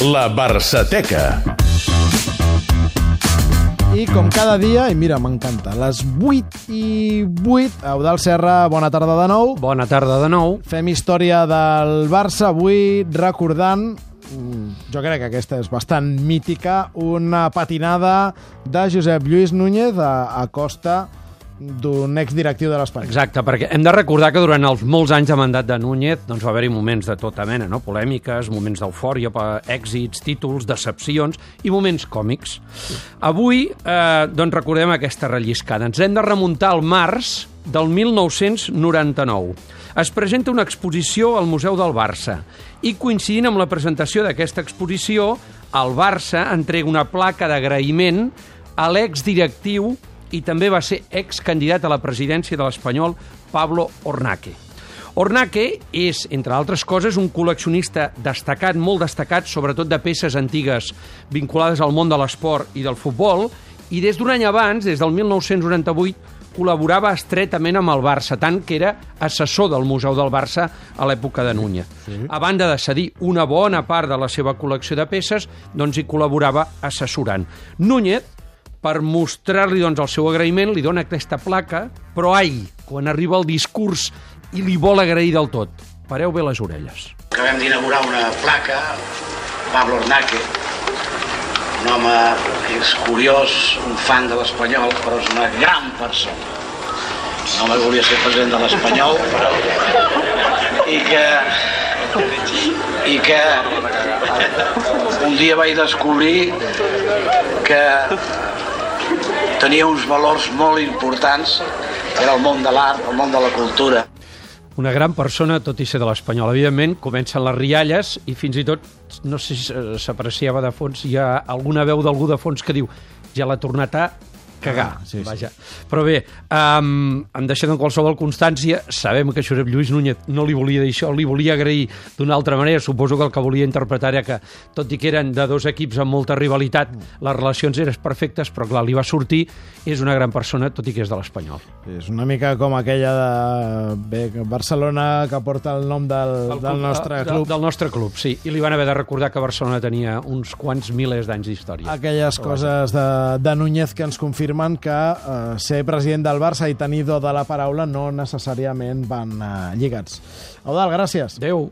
La Barçateca. I com cada dia, i mira, m'encanta, les 8 i 8, Eudal Serra, bona tarda de nou. Bona tarda de nou. Fem història del Barça avui recordant mm, jo crec que aquesta és bastant mítica, una patinada de Josep Lluís Núñez a, a costa d'un exdirectiu de l'Espany. Exacte, perquè hem de recordar que durant els molts anys de mandat de Núñez doncs va haver-hi moments de tota mena, no? polèmiques, moments d'eufòria, èxits, títols, decepcions i moments còmics. Avui eh, doncs recordem aquesta relliscada. Ens hem de remuntar al març del 1999. Es presenta una exposició al Museu del Barça i coincidint amb la presentació d'aquesta exposició, el Barça entrega una placa d'agraïment a l'exdirectiu i també va ser excandidat a la presidència de l'Espanyol Pablo Ornaque. Ornaque és, entre altres coses, un col·leccionista destacat, molt destacat, sobretot de peces antigues vinculades al món de l'esport i del futbol, i des d'un any abans, des del 1998, col·laborava estretament amb el Barça, tant que era assessor del Museu del Barça a l'època de Núñez. Sí. A banda de cedir una bona part de la seva col·lecció de peces, doncs hi col·laborava assessorant. Núñez per mostrar-li doncs, el seu agraïment, li dona aquesta placa, però ai, quan arriba el discurs i li vol agrair del tot. Pareu bé les orelles. Acabem d'inaugurar una placa, Pablo Ornaque, un home és curiós, un fan de l'Espanyol, però és una gran persona. Home que volia ser president de l'Espanyol i que i que un dia vaig descobrir que tenia uns valors molt importants, era el món de l'art, el món de la cultura. Una gran persona, tot i ser de l'Espanyol. Evidentment, comencen les rialles i fins i tot, no sé si s'apreciava de fons, hi ha alguna veu d'algú de fons que diu ja l'ha tornat a cagar. Ah, sí, vaja. Sí. Però bé, um, em deixem en qualsevol constància, sabem que Josep Lluís Núñez no li volia dir això, li volia agrair d'una altra manera, suposo que el que volia interpretar era que, tot i que eren de dos equips amb molta rivalitat, les relacions eren perfectes, però clar, li va sortir, és una gran persona, tot i que és de l'Espanyol. És una mica com aquella de bé, Barcelona que porta el nom del, el club, del nostre club. Del, del nostre club, sí, i li van haver de recordar que Barcelona tenia uns quants milers d'anys d'història. Aquelles coses de, de Núñez que ens confirmen afirmen que eh, ser president del Barça i tenir do de la paraula no necessàriament van eh, lligats. Eudal, gràcies. Adéu.